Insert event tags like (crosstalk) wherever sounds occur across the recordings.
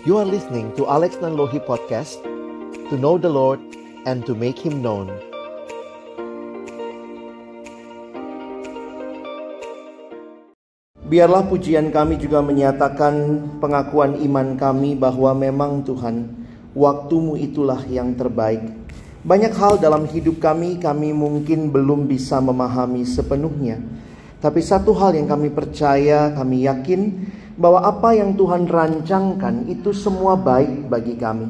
You are listening to Alex Nanlohi Podcast To know the Lord and to make Him known Biarlah pujian kami juga menyatakan pengakuan iman kami bahwa memang Tuhan, waktumu itulah yang terbaik. Banyak hal dalam hidup kami, kami mungkin belum bisa memahami sepenuhnya. Tapi satu hal yang kami percaya, kami yakin bahwa apa yang Tuhan rancangkan itu semua baik bagi kami.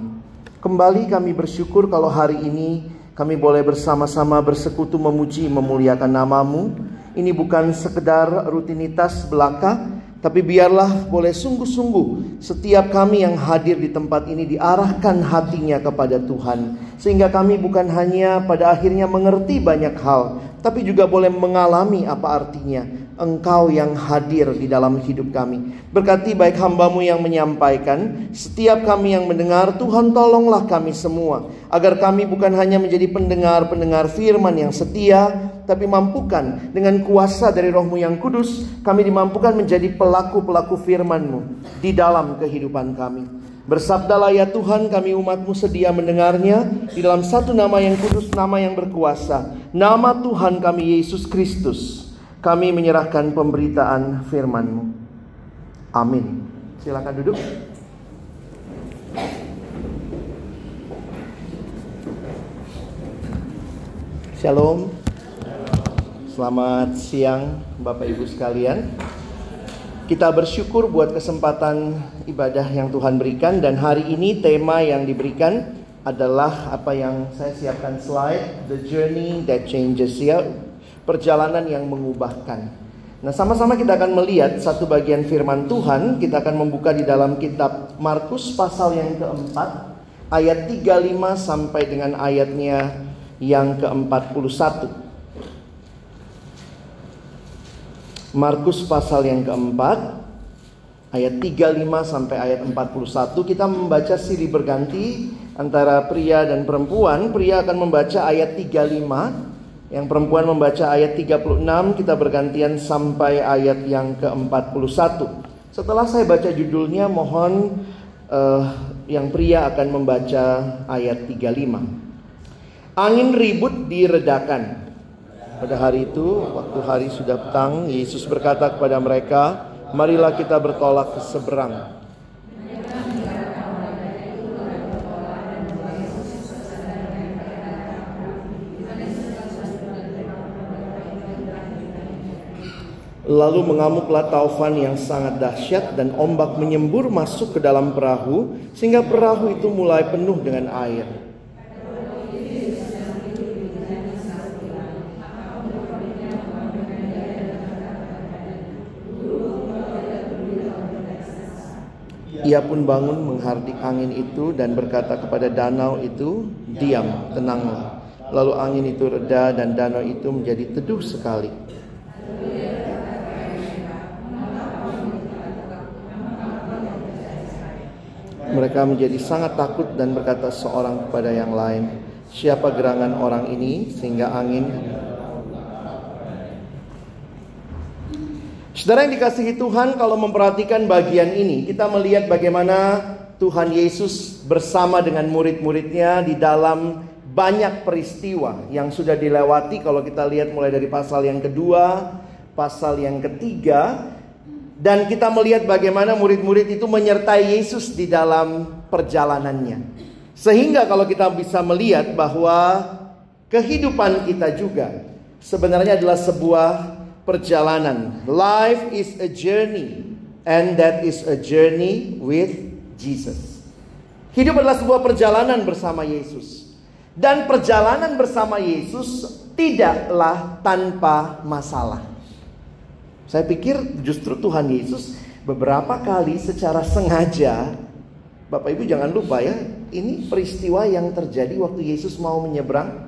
Kembali kami bersyukur kalau hari ini kami boleh bersama-sama bersekutu memuji memuliakan namamu. Ini bukan sekedar rutinitas belaka, tapi biarlah boleh sungguh-sungguh setiap kami yang hadir di tempat ini diarahkan hatinya kepada Tuhan. Sehingga kami bukan hanya pada akhirnya mengerti banyak hal, tapi juga boleh mengalami apa artinya Engkau yang hadir di dalam hidup kami. Berkati baik hambamu yang menyampaikan, setiap kami yang mendengar, Tuhan tolonglah kami semua. Agar kami bukan hanya menjadi pendengar-pendengar firman yang setia, tapi mampukan dengan kuasa dari rohmu yang kudus, kami dimampukan menjadi pelaku-pelaku firmanmu di dalam kehidupan kami. Bersabdalah ya Tuhan kami umatmu sedia mendengarnya di dalam satu nama yang kudus, nama yang berkuasa. Nama Tuhan kami Yesus Kristus kami menyerahkan pemberitaan firman-Mu. Amin. Silakan duduk. Shalom. Selamat siang Bapak Ibu sekalian. Kita bersyukur buat kesempatan ibadah yang Tuhan berikan dan hari ini tema yang diberikan adalah apa yang saya siapkan slide The Journey That Changes ya perjalanan yang mengubahkan. Nah, sama-sama kita akan melihat satu bagian firman Tuhan. Kita akan membuka di dalam kitab Markus pasal yang keempat, ayat 35 sampai dengan ayatnya yang ke-41. Markus pasal yang keempat, ayat 35 sampai ayat 41. Kita membaca siri berganti antara pria dan perempuan. Pria akan membaca ayat 35, yang perempuan membaca ayat 36, kita bergantian sampai ayat yang ke-41. Setelah saya baca judulnya, mohon uh, yang pria akan membaca ayat 35. Angin ribut diredakan. Pada hari itu, waktu hari sudah petang, Yesus berkata kepada mereka, "Marilah kita bertolak ke seberang." Lalu mengamuklah taufan yang sangat dahsyat dan ombak menyembur masuk ke dalam perahu sehingga perahu itu mulai penuh dengan air. Ia pun bangun menghardik angin itu dan berkata kepada danau itu, "Diam, tenanglah." Lalu angin itu reda dan danau itu menjadi teduh sekali. Mereka menjadi sangat takut dan berkata seorang kepada yang lain, "Siapa gerangan orang ini sehingga angin Saudara yang dikasihi Tuhan, kalau memperhatikan bagian ini, kita melihat bagaimana Tuhan Yesus bersama dengan murid-muridnya di dalam banyak peristiwa yang sudah dilewati. Kalau kita lihat mulai dari pasal yang kedua, pasal yang ketiga, dan kita melihat bagaimana murid-murid itu menyertai Yesus di dalam perjalanannya. Sehingga kalau kita bisa melihat bahwa kehidupan kita juga sebenarnya adalah sebuah perjalanan. Life is a journey and that is a journey with Jesus. Hidup adalah sebuah perjalanan bersama Yesus. Dan perjalanan bersama Yesus tidaklah tanpa masalah. Saya pikir justru Tuhan Yesus beberapa kali secara sengaja Bapak Ibu jangan lupa ya, ini peristiwa yang terjadi waktu Yesus mau menyeberang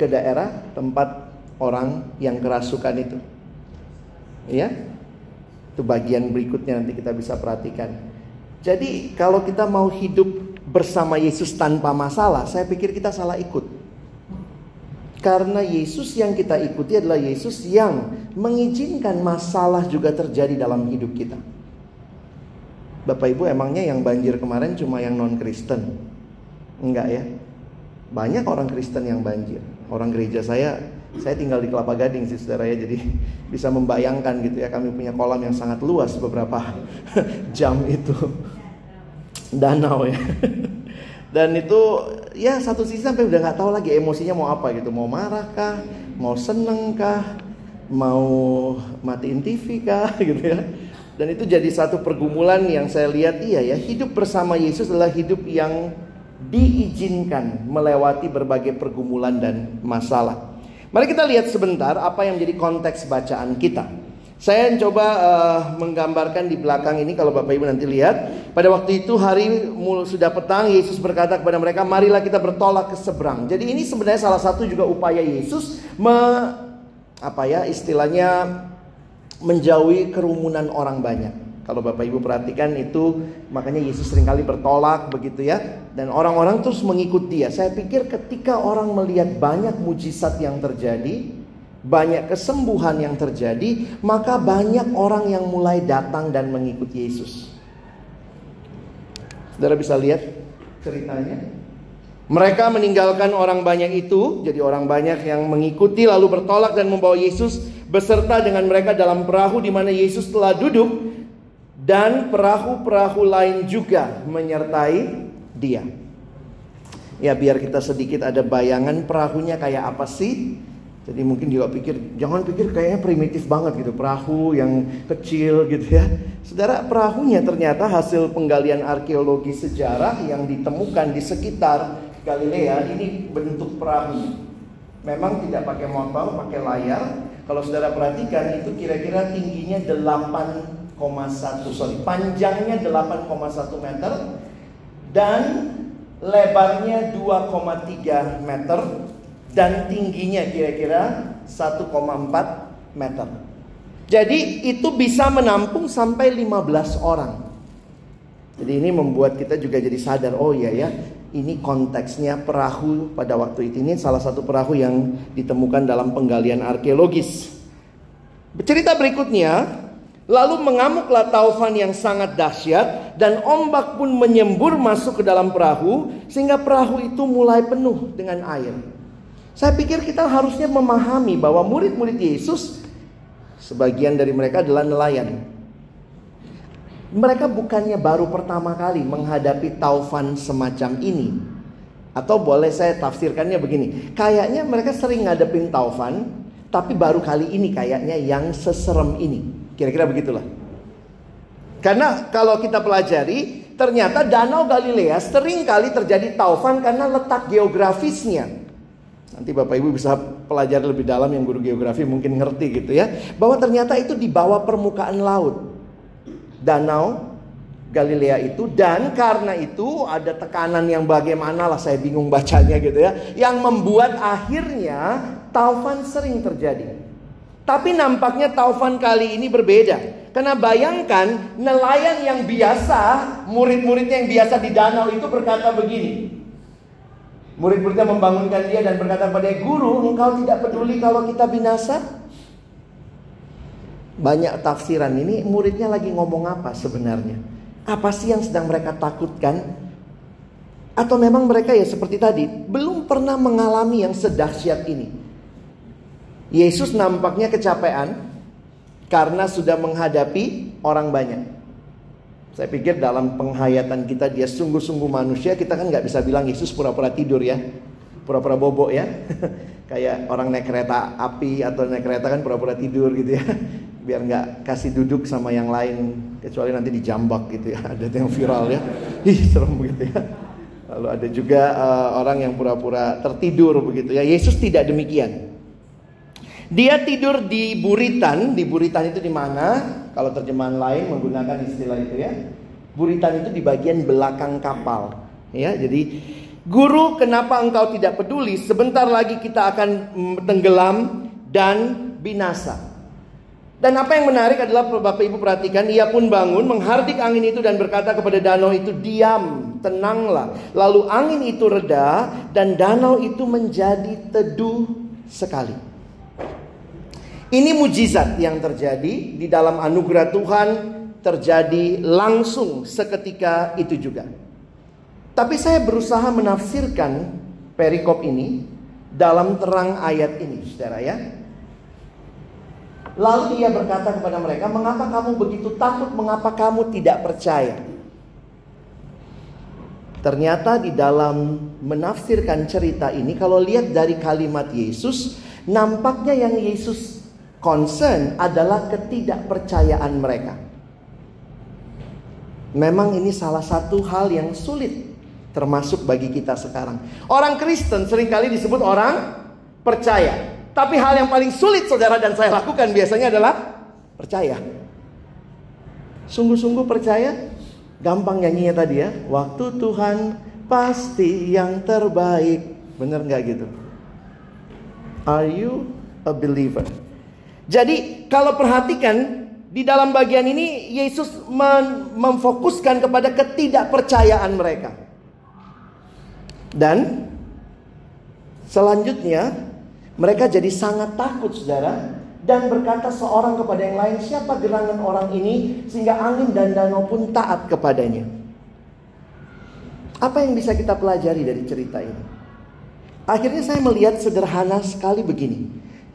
ke daerah tempat orang yang kerasukan itu. Ya. Itu bagian berikutnya nanti kita bisa perhatikan. Jadi kalau kita mau hidup bersama Yesus tanpa masalah, saya pikir kita salah ikut. Karena Yesus yang kita ikuti adalah Yesus yang mengizinkan masalah juga terjadi dalam hidup kita. Bapak Ibu emangnya yang banjir kemarin cuma yang non Kristen? Enggak ya. Banyak orang Kristen yang banjir. Orang gereja saya, saya tinggal di Kelapa Gading sih saudara ya, jadi (laughs) bisa membayangkan gitu ya. Kami punya kolam yang sangat luas beberapa (laughs) jam itu. Danau ya. (laughs) Dan itu ya satu sisi sampai udah nggak tahu lagi emosinya mau apa gitu, mau marah kah, mau seneng kah, mau matiin TV kah gitu ya. Dan itu jadi satu pergumulan yang saya lihat iya ya, hidup bersama Yesus adalah hidup yang diizinkan melewati berbagai pergumulan dan masalah. Mari kita lihat sebentar apa yang menjadi konteks bacaan kita. Saya coba uh, menggambarkan di belakang ini kalau Bapak Ibu nanti lihat. Pada waktu itu hari sudah petang Yesus berkata kepada mereka, "Marilah kita bertolak ke seberang." Jadi ini sebenarnya salah satu juga upaya Yesus me, apa ya istilahnya menjauhi kerumunan orang banyak. Kalau Bapak Ibu perhatikan itu makanya Yesus sering kali bertolak begitu ya dan orang-orang terus mengikut dia. Saya pikir ketika orang melihat banyak mujizat yang terjadi, banyak kesembuhan yang terjadi, maka banyak orang yang mulai datang dan mengikuti Yesus. Saudara bisa lihat ceritanya? Mereka meninggalkan orang banyak itu, jadi orang banyak yang mengikuti lalu bertolak dan membawa Yesus beserta dengan mereka dalam perahu di mana Yesus telah duduk dan perahu-perahu lain juga menyertai dia. Ya biar kita sedikit ada bayangan perahunya kayak apa sih? Jadi mungkin juga pikir, jangan pikir kayaknya primitif banget gitu, perahu yang kecil gitu ya. Saudara, perahunya ternyata hasil penggalian arkeologi sejarah yang ditemukan di sekitar Galilea ini bentuk perahu. Memang tidak pakai motor, pakai layar. Kalau saudara perhatikan itu kira-kira tingginya 8,1 sorry, panjangnya 8,1 meter dan lebarnya 2,3 meter dan tingginya kira-kira 1,4 meter. Jadi itu bisa menampung sampai 15 orang. Jadi ini membuat kita juga jadi sadar, oh iya ya, ini konteksnya perahu pada waktu itu ini salah satu perahu yang ditemukan dalam penggalian arkeologis. Cerita berikutnya, lalu mengamuklah taufan yang sangat dahsyat dan ombak pun menyembur masuk ke dalam perahu sehingga perahu itu mulai penuh dengan air. Saya pikir kita harusnya memahami bahwa murid-murid Yesus sebagian dari mereka adalah nelayan. Mereka bukannya baru pertama kali menghadapi taufan semacam ini. Atau boleh saya tafsirkannya begini. Kayaknya mereka sering ngadepin taufan, tapi baru kali ini kayaknya yang seserem ini. Kira-kira begitulah. Karena kalau kita pelajari, ternyata Danau Galilea sering kali terjadi taufan karena letak geografisnya. Nanti Bapak Ibu bisa pelajari lebih dalam yang guru geografi mungkin ngerti gitu ya. Bahwa ternyata itu di bawah permukaan laut. Danau Galilea itu dan karena itu ada tekanan yang bagaimana lah saya bingung bacanya gitu ya. Yang membuat akhirnya taufan sering terjadi. Tapi nampaknya taufan kali ini berbeda. Karena bayangkan nelayan yang biasa, murid-muridnya yang biasa di danau itu berkata begini. Murid-muridnya membangunkan dia dan berkata pada guru, engkau tidak peduli kalau kita binasa? Banyak tafsiran ini muridnya lagi ngomong apa sebenarnya? Apa sih yang sedang mereka takutkan? Atau memang mereka ya seperti tadi, belum pernah mengalami yang sedahsyat ini. Yesus nampaknya kecapean karena sudah menghadapi orang banyak. Saya pikir dalam penghayatan kita dia sungguh-sungguh manusia, kita kan nggak bisa bilang Yesus pura-pura tidur ya, pura-pura bobok ya, (laughs) kayak orang naik kereta api atau naik kereta kan pura-pura tidur gitu ya, (laughs) biar nggak kasih duduk sama yang lain, kecuali nanti dijambak gitu ya, (laughs) ada yang viral ya, ih serem begitu ya. Lalu ada juga uh, orang yang pura-pura tertidur begitu ya. Yesus tidak demikian. Dia tidur di buritan, di buritan itu di mana? Kalau terjemahan lain menggunakan istilah itu ya. Buritan itu di bagian belakang kapal. Ya, jadi guru kenapa engkau tidak peduli? Sebentar lagi kita akan tenggelam dan binasa. Dan apa yang menarik adalah Bapak Ibu perhatikan, ia pun bangun menghardik angin itu dan berkata kepada danau itu, "Diam, tenanglah." Lalu angin itu reda dan danau itu menjadi teduh sekali. Ini mujizat yang terjadi di dalam anugerah Tuhan. terjadi langsung seketika itu juga. Tapi saya berusaha menafsirkan perikop ini dalam terang ayat ini, saudara ya. Lalu dia berkata kepada mereka, "Mengapa kamu begitu takut? Mengapa kamu tidak percaya?" Ternyata di dalam menafsirkan cerita ini, kalau lihat dari kalimat Yesus, nampaknya yang Yesus concern adalah ketidakpercayaan mereka. Memang ini salah satu hal yang sulit termasuk bagi kita sekarang. Orang Kristen sering kali disebut orang percaya. Tapi hal yang paling sulit saudara dan saya lakukan biasanya adalah percaya. Sungguh-sungguh percaya? Gampang nyanyinya tadi ya. Waktu Tuhan pasti yang terbaik. Bener nggak gitu? Are you a believer? Jadi kalau perhatikan di dalam bagian ini Yesus memfokuskan kepada ketidakpercayaan mereka. Dan selanjutnya mereka jadi sangat takut saudara dan berkata seorang kepada yang lain siapa gerangan orang ini sehingga angin dan danau pun taat kepadanya. Apa yang bisa kita pelajari dari cerita ini? Akhirnya saya melihat sederhana sekali begini.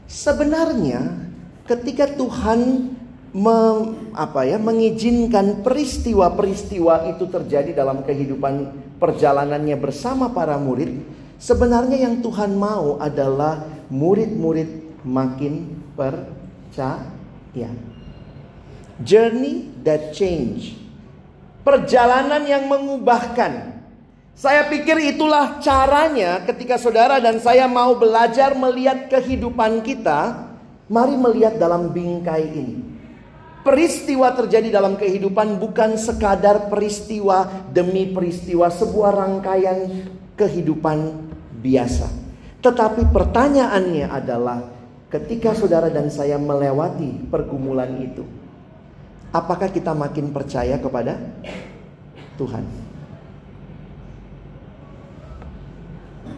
Sebenarnya ketika Tuhan mem, apa ya mengizinkan peristiwa-peristiwa itu terjadi dalam kehidupan perjalanannya bersama para murid, sebenarnya yang Tuhan mau adalah murid-murid makin percaya. Journey that change. Perjalanan yang mengubahkan. Saya pikir itulah caranya ketika saudara dan saya mau belajar melihat kehidupan kita, mari melihat dalam bingkai ini peristiwa terjadi dalam kehidupan bukan sekadar peristiwa demi peristiwa, sebuah rangkaian kehidupan biasa. Tetapi pertanyaannya adalah, ketika saudara dan saya melewati pergumulan itu, apakah kita makin percaya kepada Tuhan?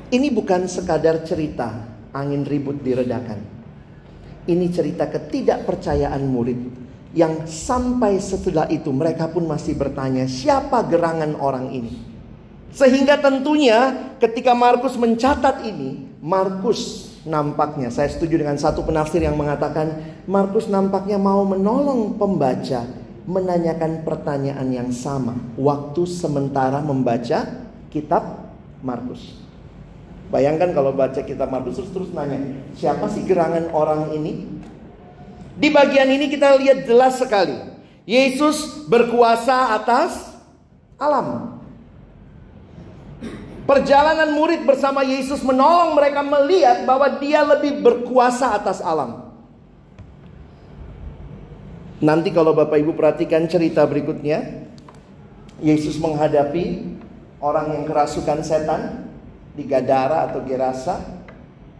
Ini bukan sekadar cerita angin ribut diredakan. Ini cerita ketidakpercayaan murid yang sampai setelah itu mereka pun masih bertanya siapa gerangan orang ini. Sehingga tentunya ketika Markus mencatat ini, Markus nampaknya saya setuju dengan satu penafsir yang mengatakan Markus nampaknya mau menolong pembaca menanyakan pertanyaan yang sama waktu sementara membaca kitab Markus. Bayangkan kalau baca kitab Markus terus terus nanya, siapa sih gerangan orang ini? Di bagian ini kita lihat jelas sekali. Yesus berkuasa atas alam. Perjalanan murid bersama Yesus menolong mereka melihat bahwa dia lebih berkuasa atas alam. Nanti kalau Bapak Ibu perhatikan cerita berikutnya, Yesus menghadapi orang yang kerasukan setan di Gadara atau Gerasa,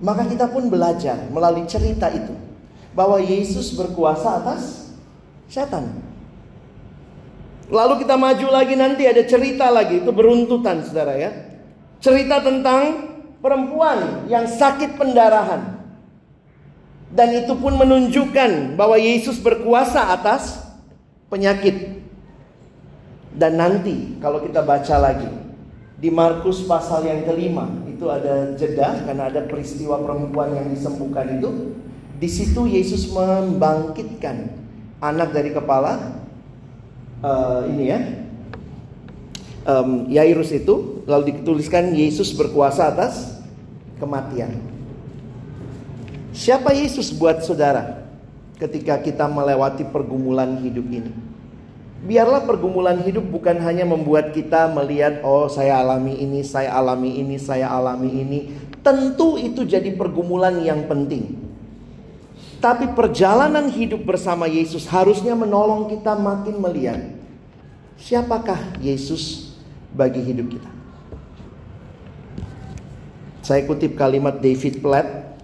maka kita pun belajar melalui cerita itu bahwa Yesus berkuasa atas setan. Lalu kita maju lagi nanti ada cerita lagi itu beruntutan saudara ya. Cerita tentang perempuan yang sakit pendarahan. Dan itu pun menunjukkan bahwa Yesus berkuasa atas penyakit. Dan nanti kalau kita baca lagi di Markus pasal yang kelima itu ada jeda karena ada peristiwa perempuan yang disembuhkan itu di situ Yesus membangkitkan anak dari kepala uh, ini ya um, Yairus itu lalu dituliskan Yesus berkuasa atas kematian. Siapa Yesus buat saudara ketika kita melewati pergumulan hidup ini? Biarlah pergumulan hidup bukan hanya membuat kita melihat oh saya alami ini, saya alami ini, saya alami ini. Tentu itu jadi pergumulan yang penting. Tapi perjalanan hidup bersama Yesus harusnya menolong kita makin melihat siapakah Yesus bagi hidup kita. Saya kutip kalimat David Platt.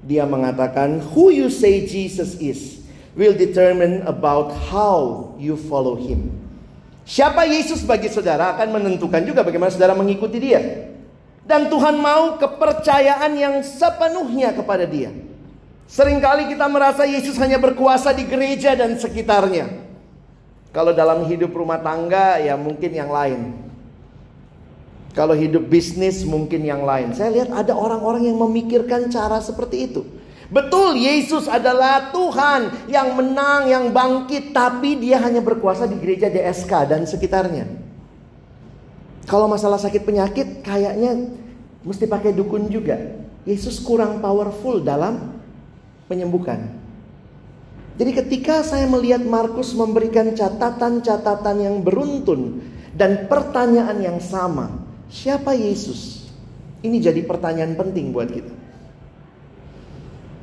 Dia mengatakan, "Who you say Jesus is will determine about how you follow him." Siapa Yesus bagi saudara akan menentukan juga bagaimana saudara mengikuti dia. Dan Tuhan mau kepercayaan yang sepenuhnya kepada dia. Seringkali kita merasa Yesus hanya berkuasa di gereja dan sekitarnya. Kalau dalam hidup rumah tangga ya mungkin yang lain. Kalau hidup bisnis mungkin yang lain. Saya lihat ada orang-orang yang memikirkan cara seperti itu. Betul Yesus adalah Tuhan yang menang, yang bangkit. Tapi dia hanya berkuasa di gereja DSK dan sekitarnya. Kalau masalah sakit penyakit kayaknya mesti pakai dukun juga. Yesus kurang powerful dalam menyembuhkan. Jadi ketika saya melihat Markus memberikan catatan-catatan yang beruntun dan pertanyaan yang sama, siapa Yesus? Ini jadi pertanyaan penting buat kita.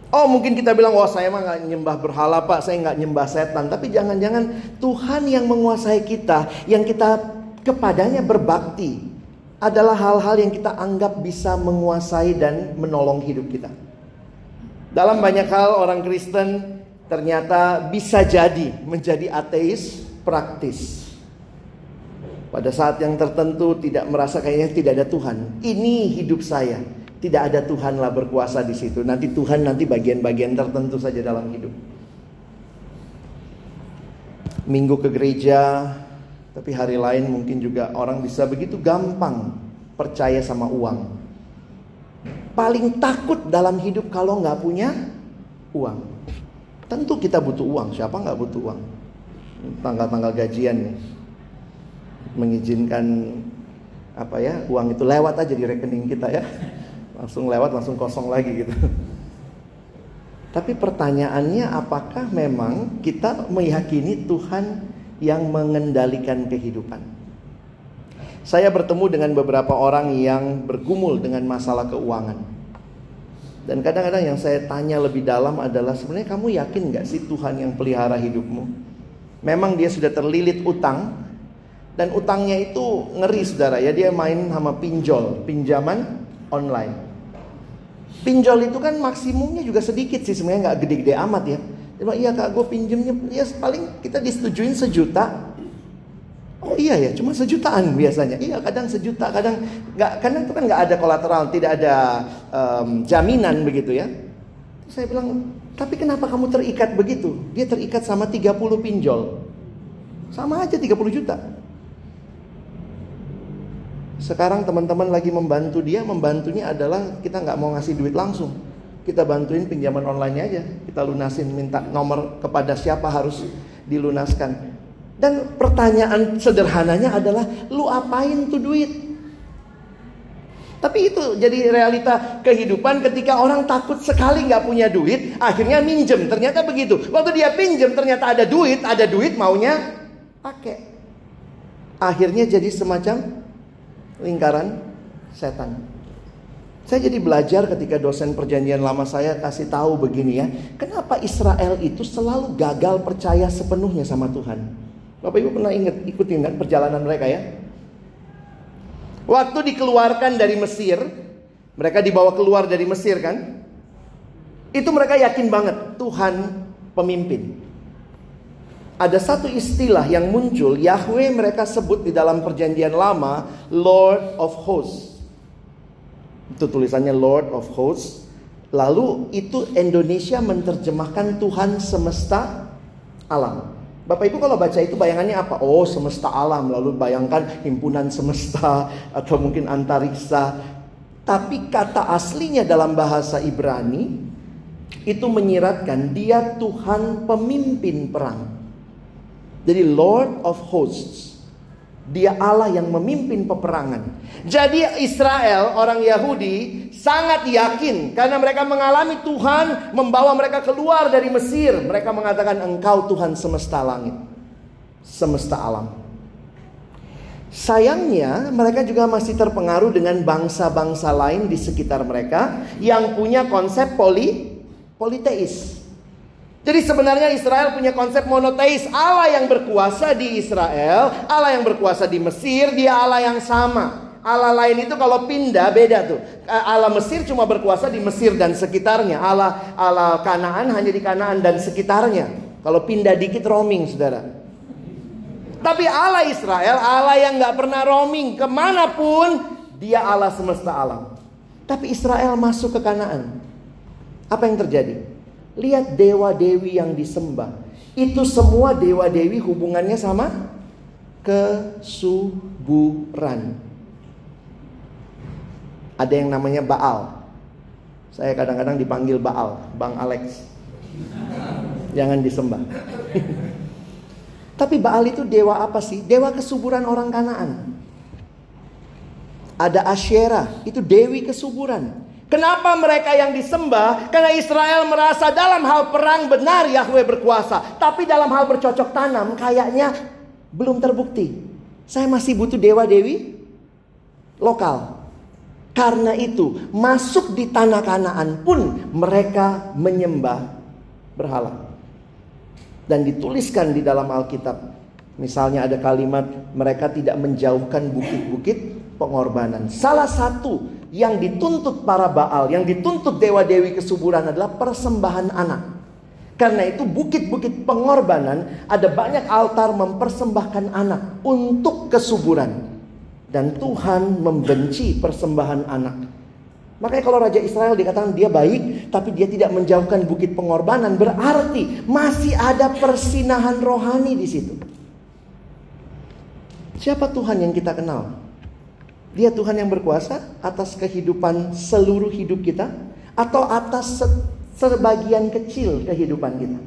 Oh mungkin kita bilang, wah saya mah nggak nyembah berhala pak, saya nggak nyembah setan. Tapi jangan-jangan Tuhan yang menguasai kita, yang kita kepadanya berbakti, adalah hal-hal yang kita anggap bisa menguasai dan menolong hidup kita. Dalam banyak hal orang Kristen ternyata bisa jadi menjadi ateis praktis. Pada saat yang tertentu tidak merasa kayaknya tidak ada Tuhan. Ini hidup saya. Tidak ada Tuhan lah berkuasa di situ. Nanti Tuhan nanti bagian-bagian tertentu saja dalam hidup. Minggu ke gereja, tapi hari lain mungkin juga orang bisa begitu gampang percaya sama uang. Paling takut dalam hidup kalau nggak punya uang. Tentu kita butuh uang, siapa nggak butuh uang? Tanggal-tanggal gajian nih mengizinkan apa ya uang itu lewat aja di rekening kita ya langsung lewat langsung kosong lagi gitu tapi pertanyaannya apakah memang kita meyakini Tuhan yang mengendalikan kehidupan saya bertemu dengan beberapa orang yang bergumul dengan masalah keuangan dan kadang-kadang yang saya tanya lebih dalam adalah sebenarnya kamu yakin nggak sih Tuhan yang pelihara hidupmu? Memang dia sudah terlilit utang dan utangnya itu ngeri saudara ya dia main sama pinjol, pinjaman online. Pinjol itu kan maksimumnya juga sedikit sih sebenarnya nggak gede-gede amat ya. Dia bilang, iya kak gue pinjemnya ya paling kita disetujuin sejuta Oh iya ya, cuma sejutaan biasanya. Iya, kadang sejuta, kadang nggak, kadang itu kan nggak ada kolateral, tidak ada um, jaminan begitu ya. Saya bilang, tapi kenapa kamu terikat begitu? Dia terikat sama 30 pinjol. Sama aja 30 juta. Sekarang teman-teman lagi membantu dia, membantunya adalah kita nggak mau ngasih duit langsung. Kita bantuin pinjaman online aja. Kita lunasin, minta nomor kepada siapa harus dilunaskan. Dan pertanyaan sederhananya adalah, lu apain tuh duit? Tapi itu jadi realita kehidupan ketika orang takut sekali nggak punya duit, akhirnya minjem. Ternyata begitu. Waktu dia pinjem ternyata ada duit, ada duit maunya pakai. Akhirnya jadi semacam lingkaran setan. Saya jadi belajar ketika dosen perjanjian lama saya kasih tahu begini ya. Kenapa Israel itu selalu gagal percaya sepenuhnya sama Tuhan? Bapak Ibu pernah ingat ikutin kan perjalanan mereka ya? Waktu dikeluarkan dari Mesir, mereka dibawa keluar dari Mesir kan? Itu mereka yakin banget Tuhan pemimpin. Ada satu istilah yang muncul, Yahweh mereka sebut di dalam perjanjian lama, Lord of Hosts. Itu tulisannya Lord of Hosts. Lalu itu Indonesia menerjemahkan Tuhan semesta alam. Bapak Ibu kalau baca itu bayangannya apa? Oh semesta alam lalu bayangkan himpunan semesta (laughs) atau mungkin antariksa. Tapi kata aslinya dalam bahasa Ibrani itu menyiratkan dia Tuhan pemimpin perang. Jadi Lord of Hosts. Dia Allah yang memimpin peperangan. Jadi Israel, orang Yahudi, sangat yakin karena mereka mengalami Tuhan membawa mereka keluar dari Mesir. Mereka mengatakan engkau Tuhan semesta langit. Semesta alam. Sayangnya mereka juga masih terpengaruh dengan bangsa-bangsa lain di sekitar mereka yang punya konsep poli politeis. Jadi sebenarnya Israel punya konsep monoteis. Allah yang berkuasa di Israel, Allah yang berkuasa di Mesir, dia Allah yang sama. Allah lain itu kalau pindah beda tuh. Eh, Allah Mesir cuma berkuasa di Mesir dan sekitarnya. Allah Allah Kanaan hanya di Kanaan dan sekitarnya. Kalau pindah dikit roaming, saudara. Tapi Allah Israel, Allah yang nggak pernah roaming ke mana pun, dia Allah semesta alam. Tapi Israel masuk ke Kanaan. Apa yang terjadi? Lihat dewa-dewi yang disembah. Itu semua dewa-dewi hubungannya sama kesuburan. Ada yang namanya Baal. Saya kadang-kadang dipanggil Baal, Bang Alex. Jangan disembah. (laughs) Tapi Baal itu dewa apa sih? Dewa kesuburan orang Kanaan. Ada Asyera, itu dewi kesuburan. Kenapa mereka yang disembah? Karena Israel merasa dalam hal perang benar Yahweh berkuasa. Tapi dalam hal bercocok tanam kayaknya belum terbukti. Saya masih butuh dewa-dewi lokal. Karena itu masuk di tanah kanaan pun mereka menyembah berhala. Dan dituliskan di dalam Alkitab. Misalnya ada kalimat mereka tidak menjauhkan bukit-bukit pengorbanan. Salah satu yang dituntut para Baal, yang dituntut dewa-dewi kesuburan adalah persembahan anak. Karena itu bukit-bukit pengorbanan ada banyak altar mempersembahkan anak untuk kesuburan. Dan Tuhan membenci persembahan anak. Makanya kalau Raja Israel dikatakan dia baik tapi dia tidak menjauhkan bukit pengorbanan berarti masih ada persinahan rohani di situ. Siapa Tuhan yang kita kenal? Dia Tuhan yang berkuasa atas kehidupan seluruh hidup kita atau atas sebagian kecil kehidupan kita.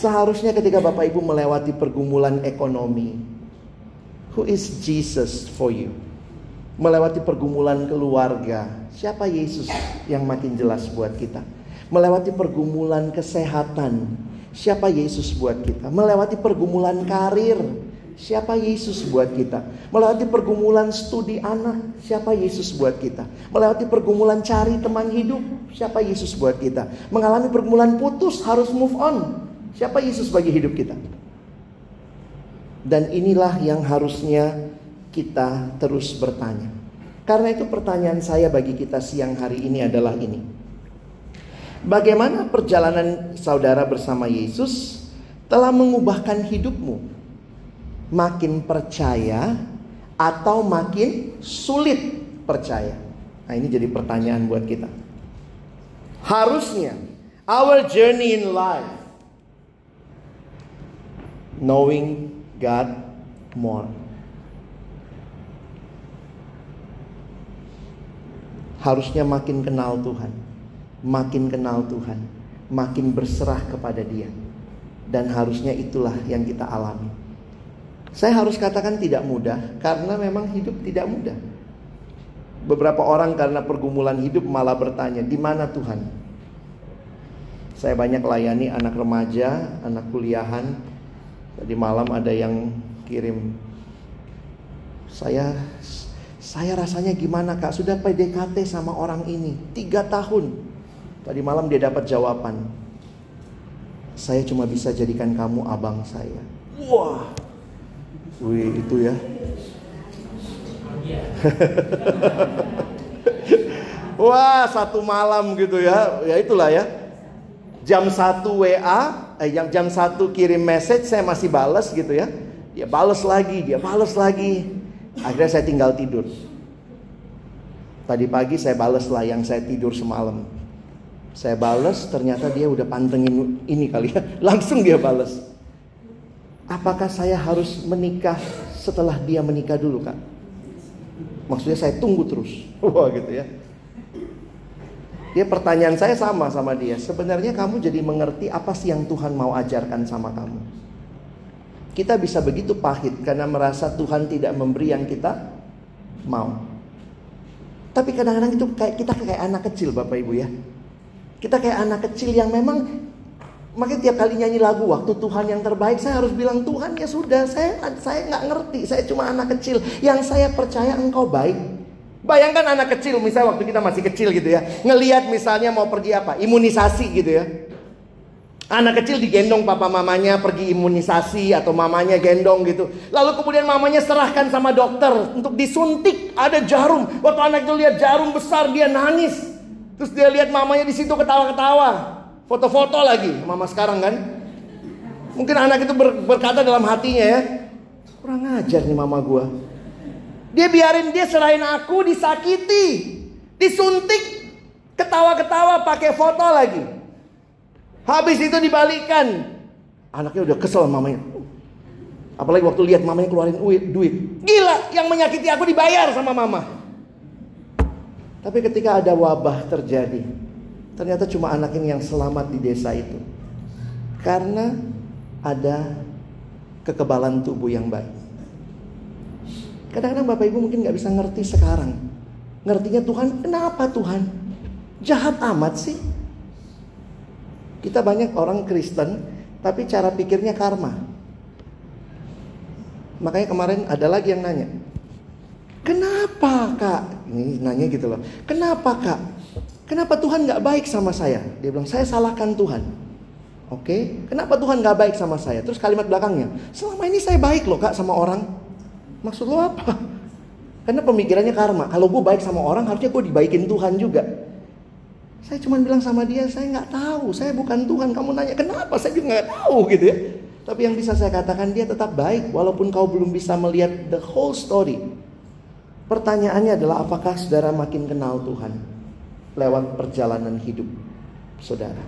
Seharusnya ketika Bapak Ibu melewati pergumulan ekonomi, who is Jesus for you? Melewati pergumulan keluarga, siapa Yesus yang makin jelas buat kita? Melewati pergumulan kesehatan, siapa Yesus buat kita? Melewati pergumulan karir, Siapa Yesus buat kita? Melewati pergumulan studi anak, siapa Yesus buat kita? Melewati pergumulan cari teman hidup, siapa Yesus buat kita? Mengalami pergumulan putus, harus move on, siapa Yesus bagi hidup kita? Dan inilah yang harusnya kita terus bertanya. Karena itu pertanyaan saya bagi kita siang hari ini adalah ini. Bagaimana perjalanan saudara bersama Yesus telah mengubahkan hidupmu? Makin percaya atau makin sulit percaya? Nah, ini jadi pertanyaan buat kita. Harusnya our journey in life knowing God more. Harusnya makin kenal Tuhan, makin kenal Tuhan, makin berserah kepada Dia. Dan harusnya itulah yang kita alami. Saya harus katakan tidak mudah karena memang hidup tidak mudah. Beberapa orang karena pergumulan hidup malah bertanya, "Di mana Tuhan?" Saya banyak layani anak remaja, anak kuliahan. Tadi malam ada yang kirim saya saya rasanya gimana kak Sudah PDKT sama orang ini Tiga tahun Tadi malam dia dapat jawaban Saya cuma bisa jadikan kamu abang saya Wah Wih itu ya. (laughs) Wah satu malam gitu ya, ya itulah ya. Jam satu WA, eh, jam jam satu kirim message saya masih balas gitu ya. Dia balas lagi, dia balas lagi. Akhirnya saya tinggal tidur. Tadi pagi saya balas lah yang saya tidur semalam. Saya balas, ternyata dia udah pantengin ini kali ya. (laughs) Langsung dia balas. Apakah saya harus menikah setelah dia menikah dulu kak? Maksudnya saya tunggu terus. (laughs) Wah gitu ya. Dia pertanyaan saya sama sama dia. Sebenarnya kamu jadi mengerti apa sih yang Tuhan mau ajarkan sama kamu? Kita bisa begitu pahit karena merasa Tuhan tidak memberi yang kita mau. Tapi kadang-kadang itu kayak kita kayak anak kecil Bapak Ibu ya. Kita kayak anak kecil yang memang Makanya tiap kali nyanyi lagu waktu Tuhan yang terbaik saya harus bilang Tuhan ya sudah saya saya nggak ngerti saya cuma anak kecil yang saya percaya engkau baik. Bayangkan anak kecil misalnya waktu kita masih kecil gitu ya ngelihat misalnya mau pergi apa imunisasi gitu ya. Anak kecil digendong papa mamanya pergi imunisasi atau mamanya gendong gitu. Lalu kemudian mamanya serahkan sama dokter untuk disuntik ada jarum. Waktu anak itu lihat jarum besar dia nangis. Terus dia lihat mamanya di situ ketawa-ketawa. Foto-foto lagi mama sekarang kan. Mungkin anak itu ber, berkata dalam hatinya ya, kurang ajar nih mama gua. Dia biarin dia selain aku disakiti, disuntik, ketawa-ketawa pakai foto lagi. Habis itu dibalikan. Anaknya udah kesel mamanya. Apalagi waktu lihat mamanya keluarin duit. Gila, yang menyakiti aku dibayar sama mama. Tapi ketika ada wabah terjadi, ternyata cuma anak ini yang selamat di desa itu. Karena ada kekebalan tubuh yang baik. Kadang-kadang Bapak Ibu mungkin nggak bisa ngerti sekarang. Ngertinya Tuhan, kenapa Tuhan? Jahat amat sih. Kita banyak orang Kristen, tapi cara pikirnya karma. Makanya kemarin ada lagi yang nanya. Kenapa kak? Ini nanya gitu loh. Kenapa kak? Kenapa Tuhan gak baik sama saya? Dia bilang saya salahkan Tuhan. Oke, kenapa Tuhan gak baik sama saya? Terus kalimat belakangnya, selama ini saya baik loh kak sama orang. Maksud lo apa? (laughs) Karena pemikirannya karma. Kalau gue baik sama orang, harusnya gue dibaikin Tuhan juga. Saya cuma bilang sama dia, saya nggak tahu, saya bukan Tuhan. Kamu nanya kenapa? Saya juga nggak tahu gitu ya. Tapi yang bisa saya katakan dia tetap baik walaupun kau belum bisa melihat the whole story. Pertanyaannya adalah apakah saudara makin kenal Tuhan lewat perjalanan hidup saudara.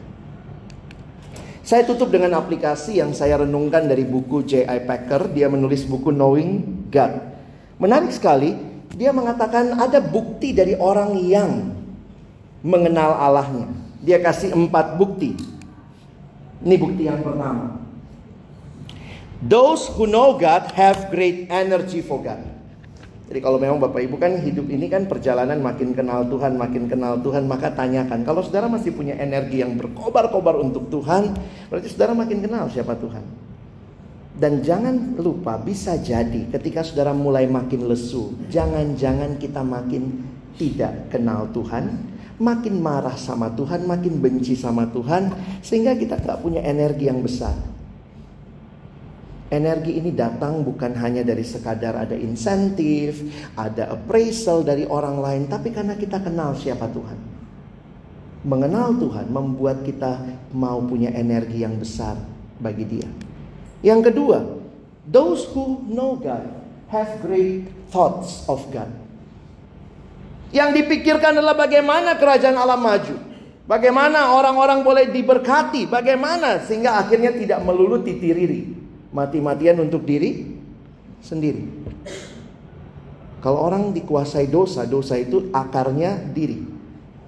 Saya tutup dengan aplikasi yang saya renungkan dari buku J.I. Packer. Dia menulis buku Knowing God. Menarik sekali, dia mengatakan ada bukti dari orang yang mengenal Allahnya. Dia kasih empat bukti. Ini bukti yang pertama. Those who know God have great energy for God. Jadi kalau memang Bapak Ibu kan hidup ini kan perjalanan makin kenal Tuhan, makin kenal Tuhan, maka tanyakan. Kalau saudara masih punya energi yang berkobar-kobar untuk Tuhan, berarti saudara makin kenal siapa Tuhan. Dan jangan lupa bisa jadi ketika saudara mulai makin lesu, jangan-jangan kita makin tidak kenal Tuhan, makin marah sama Tuhan, makin benci sama Tuhan, sehingga kita tak punya energi yang besar. Energi ini datang bukan hanya dari sekadar ada insentif, ada appraisal dari orang lain, tapi karena kita kenal siapa Tuhan. Mengenal Tuhan membuat kita mau punya energi yang besar bagi Dia. Yang kedua, those who know God have great thoughts of God. Yang dipikirkan adalah bagaimana kerajaan Allah maju. Bagaimana orang-orang boleh diberkati. Bagaimana sehingga akhirnya tidak melulu titiriri mati-matian untuk diri sendiri. Kalau orang dikuasai dosa, dosa itu akarnya diri.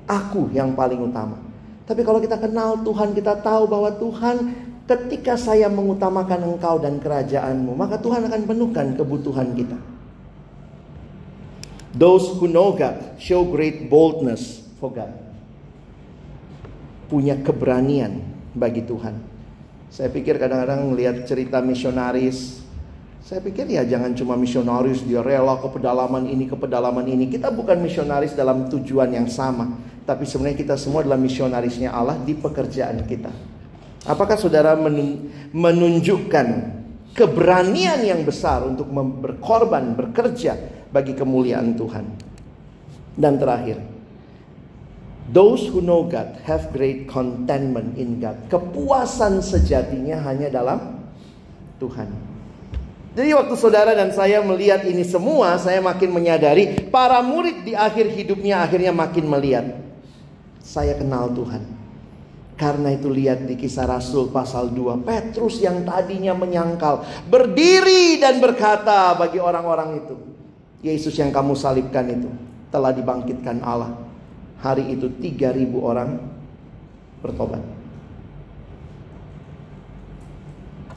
Aku yang paling utama. Tapi kalau kita kenal Tuhan, kita tahu bahwa Tuhan ketika saya mengutamakan engkau dan kerajaanmu, maka Tuhan akan penuhkan kebutuhan kita. Those who know God show great boldness for God. Punya keberanian bagi Tuhan. Saya pikir kadang-kadang melihat cerita misionaris, saya pikir ya jangan cuma misionaris dia rela ke pedalaman ini ke pedalaman ini. Kita bukan misionaris dalam tujuan yang sama, tapi sebenarnya kita semua adalah misionarisnya Allah di pekerjaan kita. Apakah saudara menunjukkan keberanian yang besar untuk berkorban, bekerja bagi kemuliaan Tuhan? Dan terakhir, Those who know God have great contentment in God. Kepuasan sejatinya hanya dalam Tuhan. Jadi waktu saudara dan saya melihat ini semua, saya makin menyadari para murid di akhir hidupnya akhirnya makin melihat. Saya kenal Tuhan. Karena itu lihat di kisah Rasul pasal 2. Petrus yang tadinya menyangkal. Berdiri dan berkata bagi orang-orang itu. Yesus yang kamu salibkan itu. Telah dibangkitkan Allah Hari itu 3000 orang bertobat.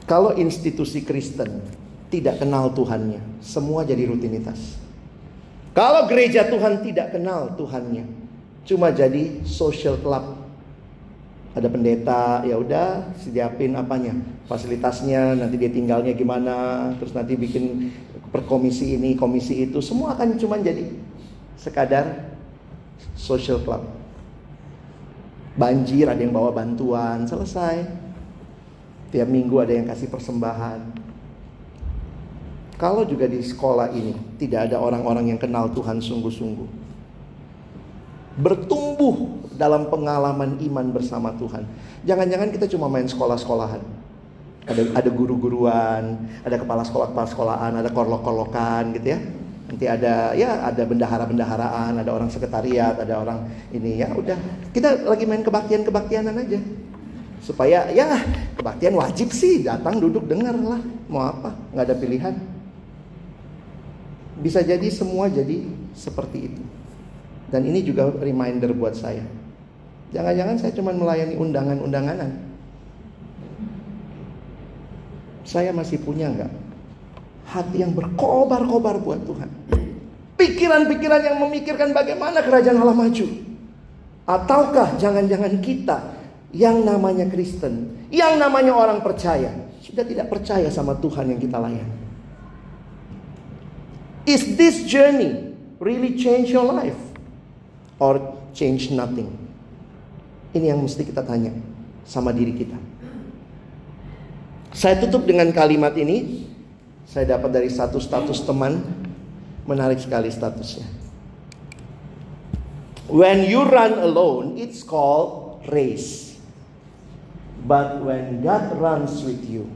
Kalau institusi Kristen tidak kenal Tuhannya, semua jadi rutinitas. Kalau gereja Tuhan tidak kenal Tuhannya, cuma jadi social club. Ada pendeta, ya udah siapin apanya, fasilitasnya, nanti dia tinggalnya gimana, terus nanti bikin perkomisi ini, komisi itu, semua akan cuma jadi sekadar social club. Banjir ada yang bawa bantuan, selesai. Tiap minggu ada yang kasih persembahan. Kalau juga di sekolah ini tidak ada orang-orang yang kenal Tuhan sungguh-sungguh. Bertumbuh dalam pengalaman iman bersama Tuhan. Jangan-jangan kita cuma main sekolah-sekolahan. Ada ada guru-guruan, ada kepala sekolah-kepala sekolahan, ada korlok-korlokan gitu ya nanti ada ya ada bendahara-bendaharaan, ada orang sekretariat, ada orang ini ya udah kita lagi main kebaktian-kebaktianan aja. Supaya ya kebaktian wajib sih datang duduk dengar lah. Mau apa? Nggak ada pilihan. Bisa jadi semua jadi seperti itu. Dan ini juga reminder buat saya. Jangan-jangan saya cuma melayani undangan-undanganan. Saya masih punya nggak hati yang berkobar-kobar buat Tuhan? Pikiran-pikiran yang memikirkan bagaimana kerajaan Allah maju. Ataukah jangan-jangan kita yang namanya Kristen, yang namanya orang percaya, sudah tidak percaya sama Tuhan yang kita layani. Is this journey really change your life or change nothing? Ini yang mesti kita tanya sama diri kita. Saya tutup dengan kalimat ini. Saya dapat dari satu status teman. Menarik sekali statusnya. When you run alone, it's called race. But when God runs with you,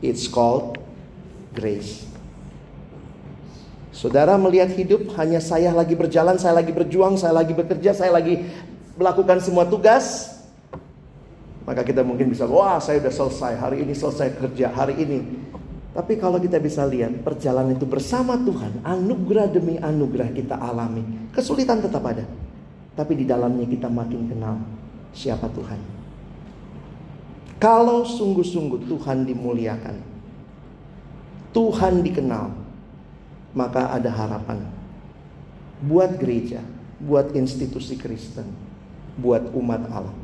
it's called grace. Saudara melihat hidup hanya saya lagi berjalan, saya lagi berjuang, saya lagi bekerja, saya lagi melakukan semua tugas. Maka kita mungkin bisa, wah saya udah selesai, hari ini selesai kerja, hari ini. Tapi kalau kita bisa lihat perjalanan itu bersama Tuhan, anugerah demi anugerah kita alami. Kesulitan tetap ada. Tapi di dalamnya kita makin kenal siapa Tuhan. Kalau sungguh-sungguh Tuhan dimuliakan, Tuhan dikenal, maka ada harapan buat gereja, buat institusi Kristen, buat umat Allah.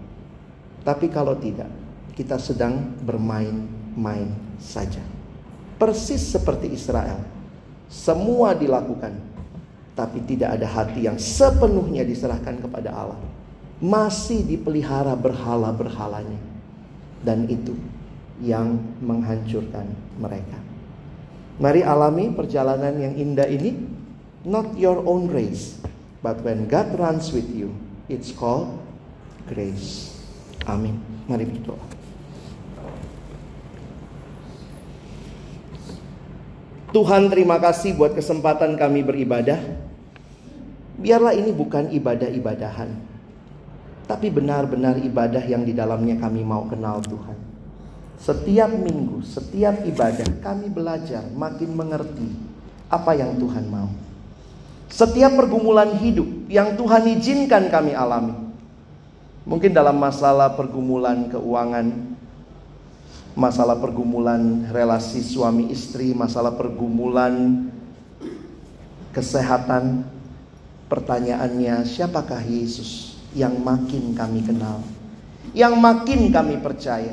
Tapi kalau tidak, kita sedang bermain-main saja. Persis seperti Israel. Semua dilakukan, tapi tidak ada hati yang sepenuhnya diserahkan kepada Allah. Masih dipelihara berhala-berhalanya. Dan itu yang menghancurkan mereka. Mari alami perjalanan yang indah ini. Not your own race, but when God runs with you, it's called grace. Amin. Mari berdoa. Tuhan terima kasih buat kesempatan kami beribadah. Biarlah ini bukan ibadah-ibadahan. Tapi benar-benar ibadah yang di dalamnya kami mau kenal Tuhan. Setiap minggu, setiap ibadah kami belajar makin mengerti apa yang Tuhan mau. Setiap pergumulan hidup yang Tuhan izinkan kami alami. Mungkin dalam masalah pergumulan keuangan, masalah pergumulan relasi suami istri, masalah pergumulan kesehatan. Pertanyaannya, siapakah Yesus yang makin kami kenal, yang makin kami percaya?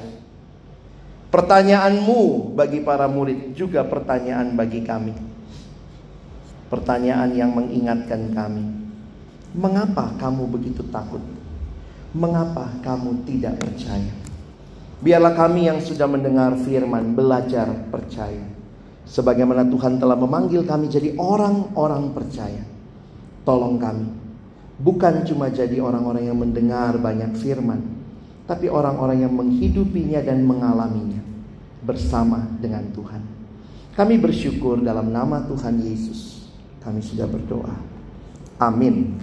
Pertanyaanmu bagi para murid juga pertanyaan bagi kami. Pertanyaan yang mengingatkan kami. Mengapa kamu begitu takut? Mengapa kamu tidak percaya? Biarlah kami yang sudah mendengar firman belajar percaya. Sebagaimana Tuhan telah memanggil kami jadi orang-orang percaya. Tolong kami. Bukan cuma jadi orang-orang yang mendengar banyak firman. Tapi orang-orang yang menghidupinya dan mengalaminya. Bersama dengan Tuhan. Kami bersyukur dalam nama Tuhan Yesus. Kami sudah berdoa. Amin.